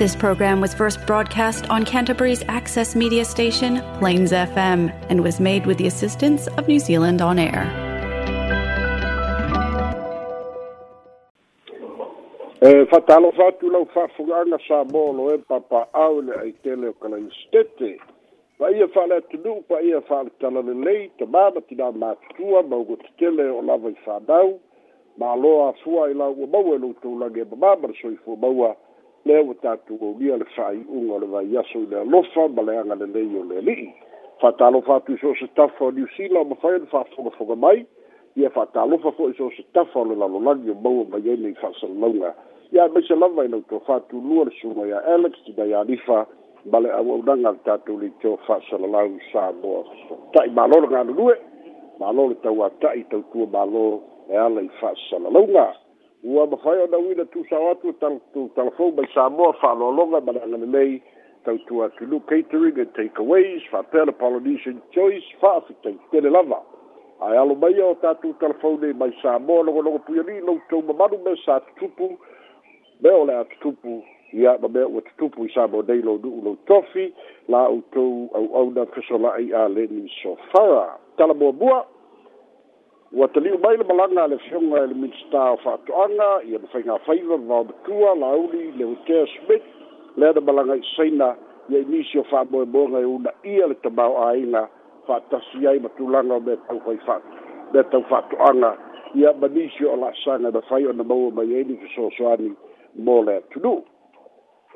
This program was first broadcast on Canterbury's access media station, Plains FM, and was made with the assistance of New Zealand On Air. Pa ia whale pa ia whale ta māma tina te tele o i i lau o maua e ma māma maua, lea ua tatu aulia le fa'ai'uga o le vaiaso i le alofa ma leaga lelei o le ali'i fa'atalofa atu i so o se tafa o niusila mafai le fa'afogafoga mai ia fa'atalofa fo'i so o se tafa o le lalolagi o maua mai ai nei fa'asalalauga ia e maisa lava i nauto fa'atulua le suga ia alex i mai alifa ma le auaunaga le tatou leito fa'asalalau sa moa ta'i mālo le galulue mālo le tau ata'i tautua mālo e ala i fa'asalalauga ua mafai ona uina tusao atu talafou mai samoa fa'aloaloga ma le agalemei tautua kilu catering and takeaways fa'apea le polynesian choice fa'afitaitele lava ae alo mai o tatou telefou nei mai samoa logologo puialii loutou mamalu me sa tutupu mea o le a tutupu ia ma mea ua tutupu i samoa nei lo nu'u lou tofi la outou auauna fesola'i a lenin sofara talamuamua ua taliu mai le malaga a le feoga i e le minista o fa'atoʻaga ia ma faiga faiva vaomatua lauli le otea smith lea na malaga i saina ia i nisi o fa'amoemoega e una ia le tamao aiga fa'atasi ai ma tulaga o me tau fa'atoʻaga ia ma nisi o o la'asaga na fai ona maua mai ai niki soasoani mo le atunuu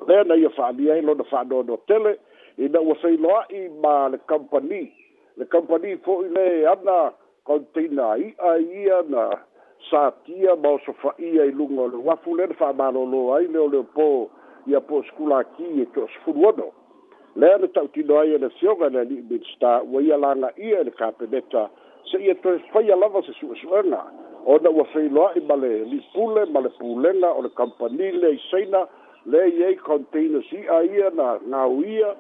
lea na ia fa'aalia ai lona fa'anoano tele ina ua failoa'i ma le kampani le kampani fo'i le ana kontina i a ia na sa tia ba so fa ia i lunga le wa fulen fa ba lo lo ai le le po ia po skula ki e to sfuruodo le e le tau ti do ai le sio ga e le li bit sta wa ia la na ia le ka pe beta se ia to fa ia lava se su su erna o na wa fa lo ai ba le li pule ma le pule na o le kampani le i seina le ia i kontina si a ia na na uia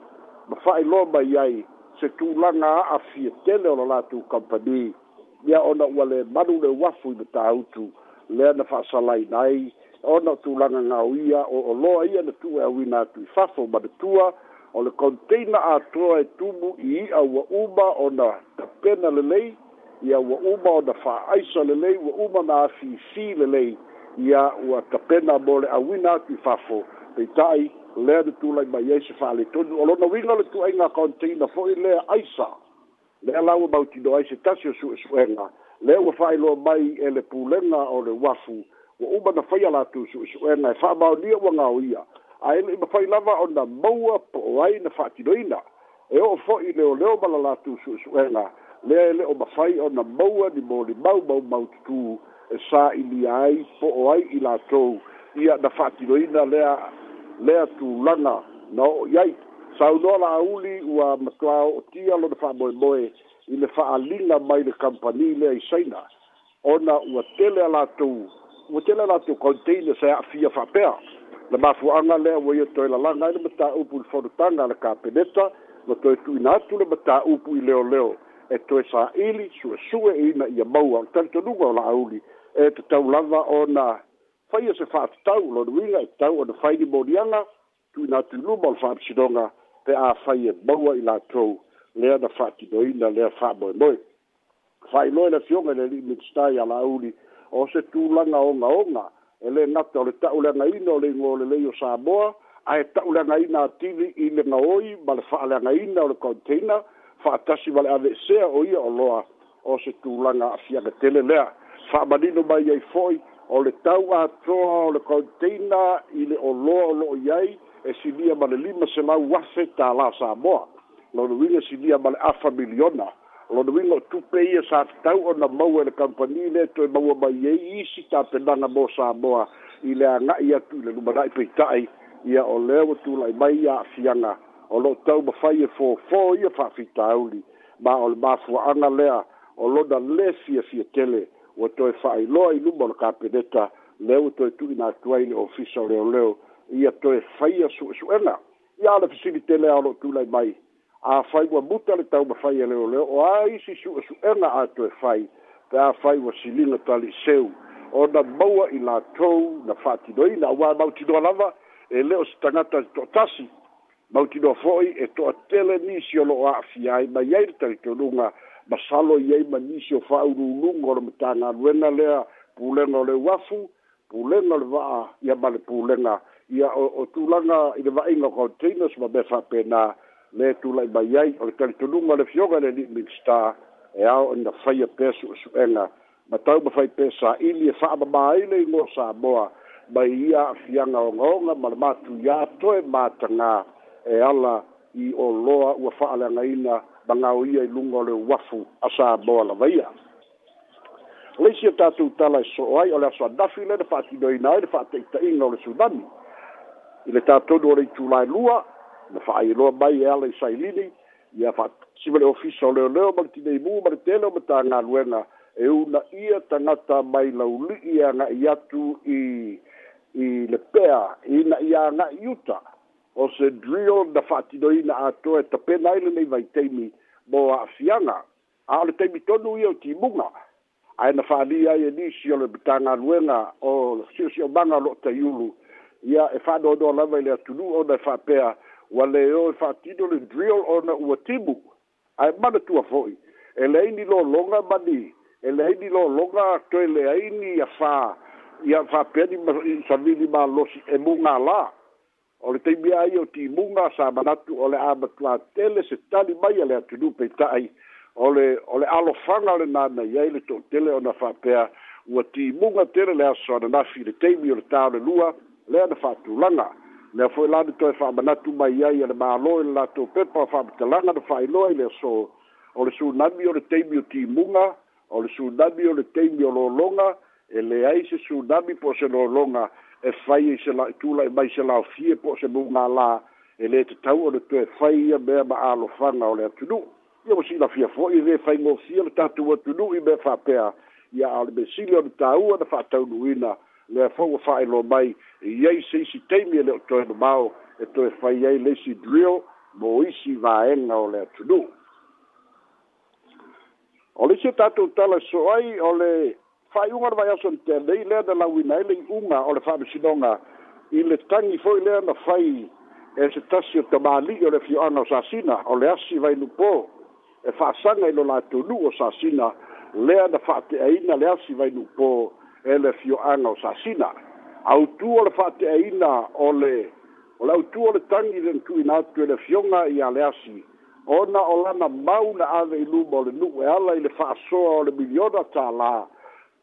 ma fa i lo ba ia i se tu langa a fietele o la tu kampani le ia ona ua le manu le uafu i matautu lea na fa'asalaina ai ona o tulaga gao ia o oloa ia na tu'e auina atu i fafo manatua o le conteina atoa e tumu i i'a ua uma ona tapena lelei ia ua uma ona fa'aaiso lelei ua uma na afifī lelei ia ua tapena mo le auina atu i fafo peita'i lea na tulai mai ai se fa'aletonu o lona uiga le tu'aiga conteina fo'i lea aisa le lau e mau tino ai se tasio su su enga le ua fai lo mai e le pulenga o le wafu wa uba na fai ala tu su su enga e fai mau nia wanga o ia a ele ima fai lava o na maua po o ai na fai tino ina e o fo i leo leo mala la tu su su enga e le ele o mafai o na maua ni mo li mau mau mau tu e sa i li ai po o ai i la tou ia na fai tino ina lea lea tu lana na o iaitu saunoa la'auli ua matuā o'otia lona fa'amoemoe i le fa'aliga mai le kampani lea i saina ona ua tele a latou ua tele a latou kauntaina sae a'afia fa'apea le mafua'aga lea ua ia toe lalaga ai le matāupu i le fonotaga a le kapeneta ma toe tu'uina atu le matāupu i leoleo e toe sā'ili suʻesue e ina ia maua o le talitonuga o la'auli e tatau lava ona faia se fa'atatau e tau uiga e tatau ona fai limoliaga tuina atu luma o le fa'apisinoga pe a fai e maua i latou lea na fa'atinoina lea fa'amoemoe fa'ailoe le fioga i le limitstai ala auli o se tulaga ogaoga e lē gata o le ta'uleagaina o le igolelei o samoa ae ta'uleagaina atili i le gaoi ma le fa'aleagaina o le kontaina fa'atasi ma le avesea o ia o loa o se tulaga afiaga tele lea fa'amanino mai ai fo'i o le tau atoa o le kontaina i le o loa o lo'o i ai e sinia ma le lima selau afe tālā samoa lona uiga sinia ma le afa miliona lona uiga o tupe ia sa tatau ona mau e le kampani le toe maua mai ai e isi tapenaga mo samoa i le aga'i atu i le lumana'i peita'i ia o lea ua tula'i mai e ia afiaga o lo'o tau mafai e fofō ia fa'afitauli ma o le mafua'aga lea o lona lē fiafia tele ua toe fa'ailoa i luma o le kapeneta lea ua toe tu'ina atu ai le ofisa o leoleo ia toe faia suʻesuʻega ia ale fasilite lea o loo tulai mai a fai wa muta le tau taumafaia leoleo o a isi suʻesuʻega a toe fai pe a fai ua siliga o na maua i la latou na na wa mautinoa lava e lē o se tagata toʻatasi mautinoa fo'i e to toʻatele nisi o loo aafia ai mai ai le talitonuga ma salo i ai ma nisi o fa'aulūluga o le matagaluena lea pulega le leu afu pulega o le va'a ia ma le pulega ia o, o tulaga i le vaʻiga o containers ma mea faapena le tulaʻi mai ai o le talitonuga le fioga le liminsta e ao ina faia pea suʻesuʻega ma tau mafai pe saʻili e faamamā ai le igo samoa mai ia afiaga ogaoga ma le matuiā toe matagā e ala i o loa ua faaleagaina ma gao ia i luga o le uafu a samoa lavaia leisi e tatou tala e so o ai o le aso anafi lena faatinoina ai le faateʻitaʻiga o le sunami i le tatonu o le itulae lua na fa'ailoa mai e ala i sailini ia fa'asiva le ofisa o leoleo ma le tinei mu ma le tele o matagaluega e una ia tagata mai lauli'i e aga'i atu i i le pea ina i aga'i uta o se drill na fa'atinoina atoa e tapena ai lenei vaiteimi mo a'afiaga a o le taimi tonu ia o timuga ae na fa'alia ai e nisi o le matagaluega o siosio'omaga o lo'o taiulu ia e fa'adoadoa lava i le atunu'u ona e fa'apea ua leo e fa'atino le drill ona ua timu ae manatua fo'i e leai ni lologa mani e leai ni lologa toe leai ni afā ia fa'apea ni savili malosi e mugālā o le taimia ai o timuga sa manatu o le a matuatele se tali mai a le atunu'u peita'i o le o le alofaga lena nai ai le to'utele ona fa'apea ua timuga tele le aso ananafi le taimi o le tao le lua lea na faatulaga lea foi la ni toe faamanatu mai ai a le mālo i le latou pepa faamatalaga na faailoa i le aso o le sunami o le teimi o timuga o le sunami o le teimi o lologa e leai se sunami po o se lologa e fai i se laitulai mai se laofie po o se mugālā e lē tatau o le toe fai ia mea ma alofaga o le atunuu ia ma silafia fo'i le faigofia le tatou atunuu i mea faapea ia ao le mesili o le tāua na faataunuina le fo fa e lo mai ye se si temi e le to no mau e to fa ye le si drill mo isi va e no le to do o le se tato tala so ai o le fa i unga vai aso te le le da la winai le unga o le fa mi sidonga i le tangi fo le na fa i e se tasio te mali o le fi ana sa sina o le asi vai no po e fa sanga i lo la to do o sa sina le na fa te aina le asi vai no po ele fio anga o sasina. Au tu ole fate aina ole, ole au tu ole tangi den tu in atu ele fio nga i aleasi. Ona olana mauna ave i luma ole nu e ala ele fa soa ole miliona ta la.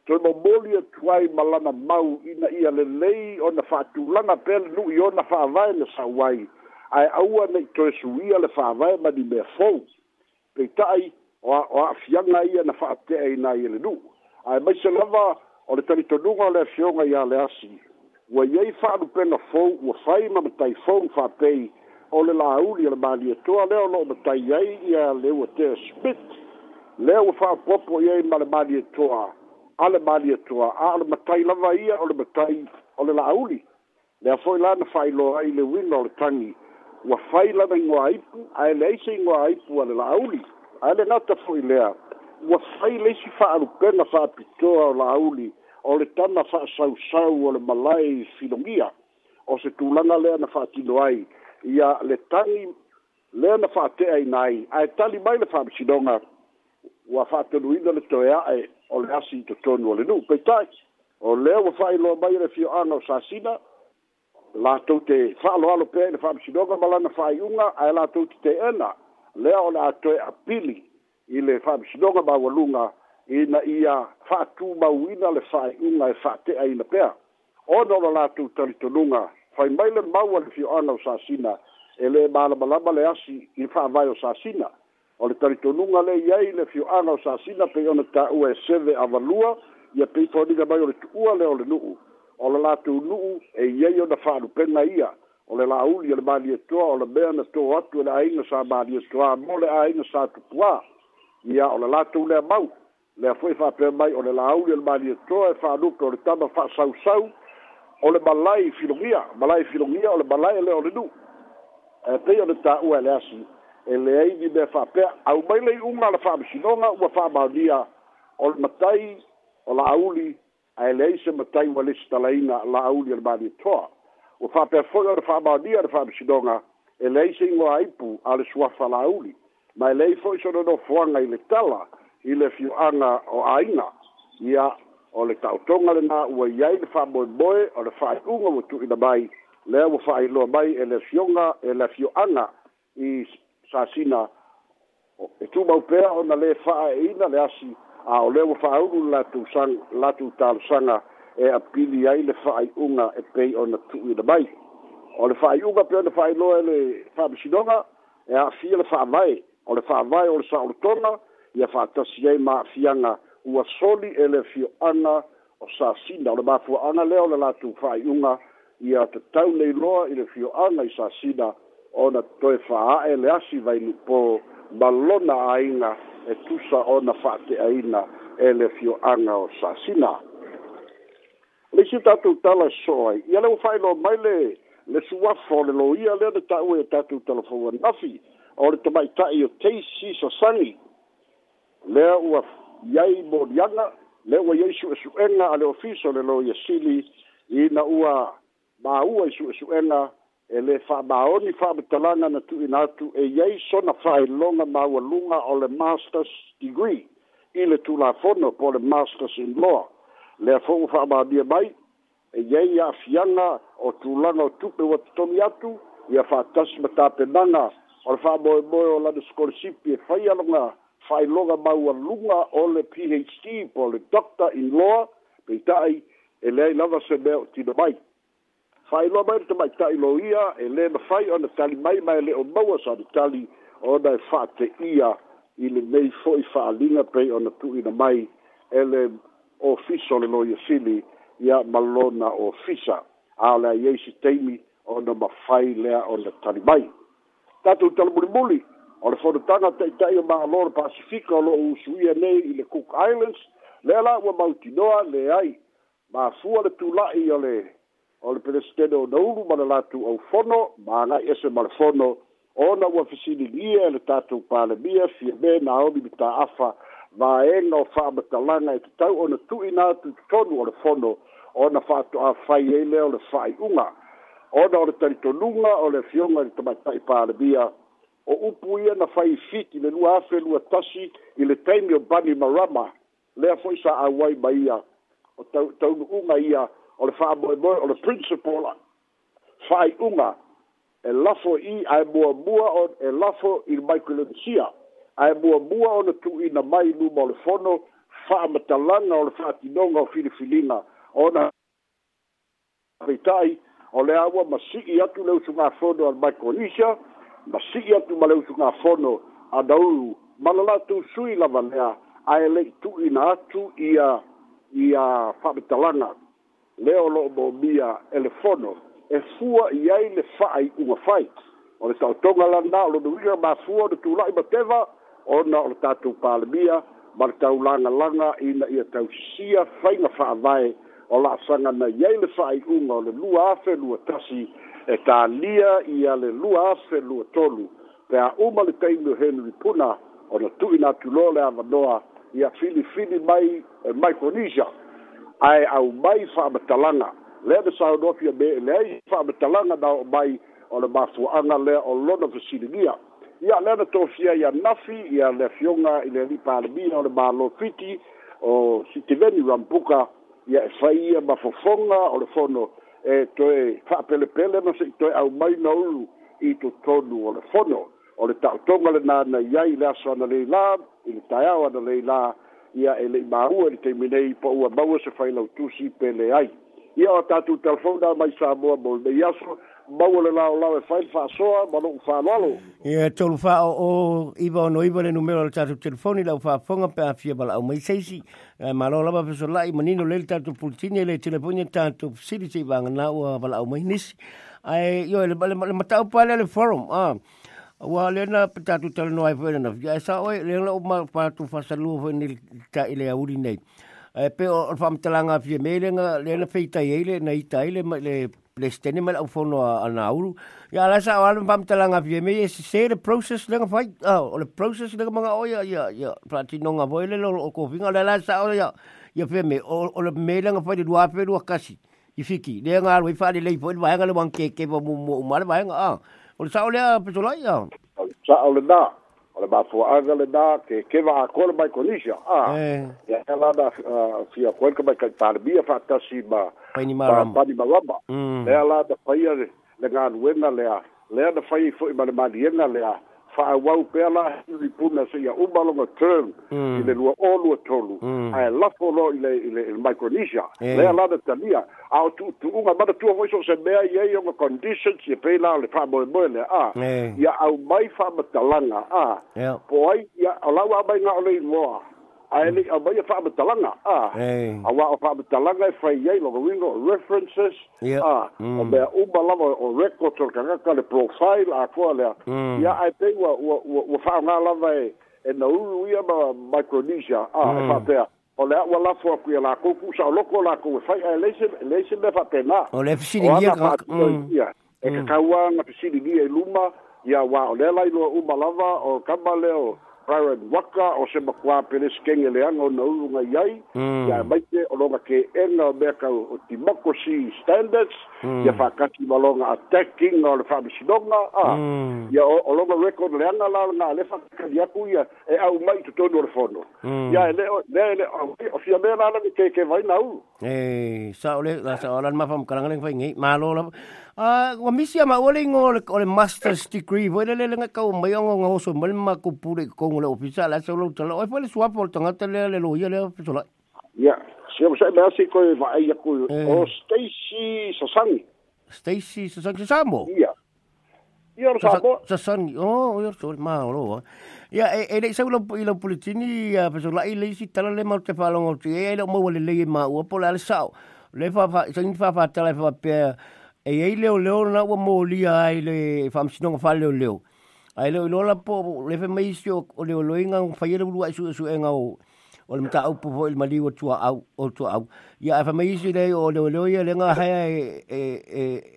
Toi mo molia e tuai malana mau ina i ale lei ona fa tu lana pele nu i ona fa avae le sawai. Ai aua nei toi suia le fa avae ma di mea fou. Pei tai o a fianga ia na fa atea ina i ele nu. Ai mai se lava... o le talitonuga o le afioga iā le asi ua iai fa'alupena fou ua fai ma matai fou fa'apei o le lauli le malietoa lea o lo'o matai ai ia le ua tea smith lea ua fa'apopo iai ma le malietoa a le malietoa a o le matai lava ia o le matai o le lauli lea fo'i la na fa'ailoa ai le uina o le tagi ua fai lana igoa aipu ae leai se igoa aipu a le lauli ae le gata fo'i lea ua fai le isi fa'alupena fa'apitoa o lauli o le tana fa'asausau o le malai filogia o se tulaga lea na fa'atino ai ia le tagi lea na fa'ate'a ina ai ae tali mai le fa'amisinoga ua fa'atonuina le toeae o le asi i totonu o le nu'u peita'i o lea ua fa'ailoa mai le fio'aga o sasina latou te fa'aloalo pea i le fa'amisinoga ma lana fa'ai'uga ae latou te te'ena lea o le atoe apili i le fa'amisinoga ma ua luga ina ia fatu mauina le faiʻuga e faateʻaina pea ona ona latou talitonuga fai mai le mau a e le fioaga o sasina e lē malamalama le asi i faavae o sasina o le talitonuga lei ai le fioaga o sasina pei ona taʻua e seve avalua ia peifoaniga mai o le tuua lea o le nuu o le latou nuu e iai ona faalupega ia o le lauli o le malietoa o le mea na tō atu e le aiga sa malietoa mo le aiga sa tupuā ia o le latou lea mau le foi fa pe mai o le la au le mali to e fa lu pro le tama fa sau sau o le balai filogia balai filogia o le balai e le o le du e pe o le ta u ele asu e le ai di be fa pe au mai le unga le fa bisinonga u fa ba dia o le matai o la au li a ele se matai wa le stalaina la au le mali to o fa pe fo o le fa ba dia le fa bisinonga e le se ngo ai pu ale sua fa la au li mai le e fo so no fo nga ile tala i le fioaga o aiga ia o le taotoga lenā ua iai le faamoeboe o le faaiʻuga ua tuuina mai lea ua faailoa mai e le fioga e le fioaga i sasina e tumau pea ona lē faaeina le asi a o lea ua faaulu latou sag latou talosaga e apili ai le faaiʻuga e pei ona tuuina mai o le faaiʻuga pe ona faailoa e le faamasinoga e aafia le faavae o le faavae o le saʻolotona fa ia fa'atasi ai ma'afiaga ua soli e le fioaga o sasina o le mafua'aga lea o le latu fa'ai'uga ia tatau nei loa i le fioaga i sasina ona toe fa'a'e le asi vainupō ma lona āiga e tusa ona fa'ate'aina e le fioaga o sasina le isi tatou tala e so ai ia le ua fa'ailoa mai le le suafa o le loia lea le ta'ue e tatou talafaua nafi o le tama'ita'i o tasi sasani lea ua iai moliaga lea ua iai suʻesuʻega a le ofiso le lo iasili ina ua māua i suʻesuʻega e lē faamaoni faamatalaga na tuuina atu e iai sona faailoga maualuga o le masters degree i le tulafono po le masters in law lea fo ua faamaonia mai e iai aafiaga o tulaga o tupe ua totomi atu ia faatasi matapenaga o le faamoemoe o lana skolasipi e fai aloga failoga maualuga o le phd po le doctor in law peita'i e leai lava se mea o tino mai failoa mai le tamaita'i lo ia e lē mafai ona tali mai mae le o maua sa ona tali ona e fa'ateia i lenei fo'i fa'aliga pei ona tu'uina mai e le ofisa o le loia sili ia malona ofisa a o le aiai se taimi ona mafai lea ona tali mai tatou talamulimuli o le fonotaga taʻitaʻi o mālor pacifika o loo usuia nei i le cook islands le la ua mautinoa leai mafua le tula'i o le o le pelesitene o naulu ma le latou aufono magai ese ma le fono ona ua fesiligia e le tatou palemia fia me naomi mataafa vaega o fa'amatalaga e tatau ona tu'ina atu totonu o le fono ona fa ato'afai ai lea o le fa'ai'uga ona o le talitonuga o le fioga i le tamaita'i palemia o upu ia na fai fiti le lua afe lua tasi i le taimi o bani marama lea foi sa awai ma ia o taunu unga ia o le faa moe moe o le principal fai unga e lafo i ae mua mua o e lafo i le maikulensia ae mua mua o na tu i na mai luma o le fono faa matalanga o le faa tinonga o filifilina o na o le awa masi i atu leo sunga fono al maikulensia ma si atu ma leu tunga fono a dauru ma la la e tu sui la valea a ele tu ina atu ia ia fabitalanga leo lo bo mia ele fono e fua iai le fai unga fai o le tau tonga la na o lo duwiga ma fua de tu lai ma teva o na o le tatu pale mia ma le tau langa langa ina ia tau sia fai nga fai vai o la sanga na iai le fai unga o le lua afe lua tasi e tālia i ale lua afe lua tolu pe a uma le taimi o henry puna ona tuuina atuloa le avanoa ia filifili mai e mikronesia ae aumai fa'amatalaga lea le saonoa fia me eleai fa'amatalaga na o mai o le mafuaaga lea o lona fesiligia ia lea na tofia ia nafi ia le afioga i le alipalemia o le malo fiti o sitiveni rampuka ia e fai ia ma fofoga o le fono e toe fa'apelepele ma se'i toe aumai na ulu i totonu o le fono o le ta'otoga lenā na iai le aso ana leila i le taeao ana leila ia e le'i māua i le taimi nei po ua maua se failautusi pele ai ia o a tatou telefona mai sa moa mo lenei aso mau le lao lao e fai fa soa ma no fa lalo ia tolu fa o o no iba le numero le tatu telefoni lau fa fonga pe afia bala o mai seisi ma lo lava pe so lai manino le tatu pulitini le telefoni tatu siri si vanga na ua bala o mai nisi ai yo le le le mata o le forum a ua le na pe tele no ai fo le na ia sa o le le o ma tu fa salu fo ni ta ile a uri nei Pe o whamtelanga fie meilenga, lena feitai eile, na itai le lestene mal ufono ana ul ya la sa wal pam telanga vie me ye se the process dengan ngai oh the process le ah, manga oya ya ya, ya prati no nga boile lo ko finga la la sa oya ya vie ya me o le me le nga fai dua pe dua kasi i fiki le nga wi fa le bayang ba nga le bang ke ke mo mo mal ba nga ah, o sa ya sa o le ah, Bafuaga ah, é. da ke ke va akor bai konisha a ya ela da si akor ke bai ka tarbia fa ta si ba pa ni maram ela da faia le gan wena le a le da fai fo ba le ma di faa wau pe ala hiri puna se ya uba longa term mm. ile lua o lua tolu mm. ae lafo lo ile, ile, ile Micronesia eh. lea lada talia au tu tu unga mada tua voiso se mea ye yonga conditions ye pe lao le faa moe moe le a eh. ya au mai faa matalanga a yeah. po ai ya alau abai nga ole i moa ae lei aumai e fa'amatalaga a aua o fa'amatalaga e fai ai logowino references a o mea uma lava o records o le kagaka le profile akoa lea mm. ia ae pei ua ua ua fa'aogā lava e e nauru ia ma micronesia a e fa'apea mm. o le a ua lafo aku ia lakou ku usa'oloko o lakou e fai ae lei lei se mea fa'apenā o le fasiligiaia mm. e kakauā ga fasiligia i e luma ia ua o lea lai loa uma lava o kama leo McLaren waka o se makua pere skenge le anga o na urunga iai mm. ya maite o longa ke enga o mea kau o democracy standards mm. ya whakati ma longa attacking o le whamishinonga ah. mm. ya o, longa record le anga lala nga le whakati aku ia e au mai tu tonu o le fono mm. ya e le o le le o, o fia mea lala ni ke ke vai na u e hey, sa o le la sa o lan mafam karangaleng fai ngei lo la Ah, wa misia ma wale ngo le master's degree. Wa le le ngakau mai ngo ngo so mal ma ku pure ko ngo le ofisa la so lo tala. Oi pole swap pole tanga tele lah, le lo lah, ye le so la. Ya. Si mo sai basi ko va ai ku eh. o oh, Stacy Sasang. Stacy Sasang Sasamo. Ya. Ya, oh, ya lo sapo. Sasang. Oh, yo so ma lo. Ya, e e le sa lo i lo pole tini ya pe so la i le si tala le ma te fa lo ngo ti. E le mo wale le ma u pole al sao. Le fa fa, so in fa fa tala fa pe. e ei leo leo na ua mōlia ai le whamsinonga wha leo leo. Ai leo la po le mai si o leo inga o whaiere urua ai su e ngau o le mta au pupo il mali o tua au o tua au. Ia e si le o leo leo ia le ngā haia e, e,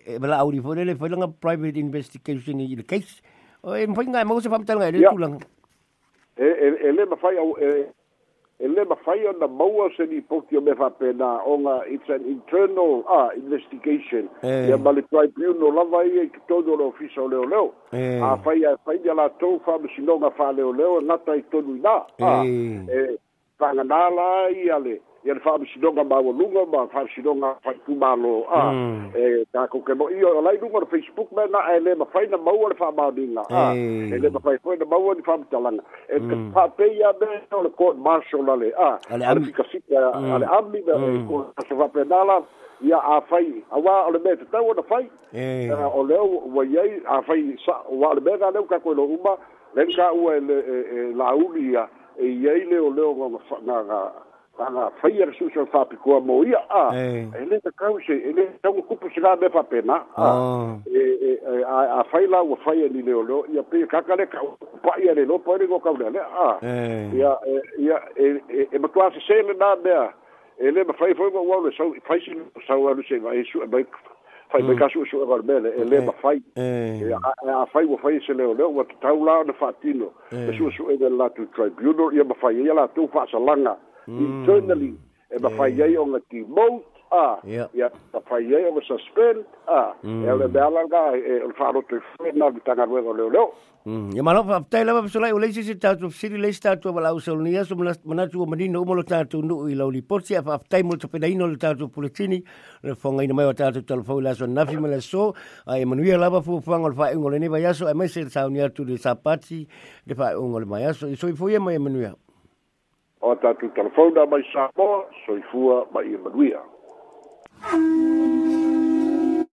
e, e mala auri fōre le whailanga private investigation i le case. O e mwhainga e mawse whamtanga e le tūlanga. E, e, e le mawhai au e e le mafai ona maua se lipoki o me faapena oga it's an internal uh, investigation e. ia ma e e. le tribunal lava ia i totonu o le ofisa o leoleo afai ae faiga latou fa faaleoleo e gata i tonu inā e faaganā i ale ia le fa'amasinoga maualuga ma fa'amasinoga faipumālō a ah, hmm. e eh, takouke lo'i o lai luga le facebook me na ae lē mafaina maua le fa'amaoliga a ah, e lē mafai foina maua ni fa'amatalaga e fa'apei me o le court marshal ah, ale a ale fikasika hmm. ale ami me se fa'apena la ia afai auā o le mea tatau ona fai eh, o leo uai ai afai sa uā o le mea galeu kakoe lo uma leni ka ua e, e, e lauli ia e iai leo leo ga ala faia ke susu fa pikoa mo ia a e le ta kause e le ta ku kupu sira me fa pena oh. e, e e a a faila u faia ni leo lo ia pe ka kale ka pa ia le lo pare go ka le a ia e, ia e e me kwa se se le na me e le me fai foi go wa le so fai si sa wa lu se vai su ba fai me ka su su e le e le me fai e a fai wa fai se leo leo wa ta u la na fatino su su e le la tu tribunal ia me fai ia la tu fa sa langa internally. E ma fai ai o ngā ki mou a. Ia, ma fai ai o ngā suspend a. E ole mea langa e o wharotu i whai nā ki tanga ruenga leo leo. Ia ma lopa, tai lewa pasulai o leisi se tātua, siri leisi tātua wala au sau nia, so manatu o manino umolo tātua nuu i lau li porti, a whaftai mo te penaino le tātua puletini, le whonga ina mai o tātua talafau la so nafi mele so, a Emanuia lava fuafuanga le whaengo le neva yaso, a mai se tāunia tu le sapati, le whaengo le mai yaso, i soi fuia mai Emanuia. o tatu telefona mai Samoa, soifua mai Emanuia.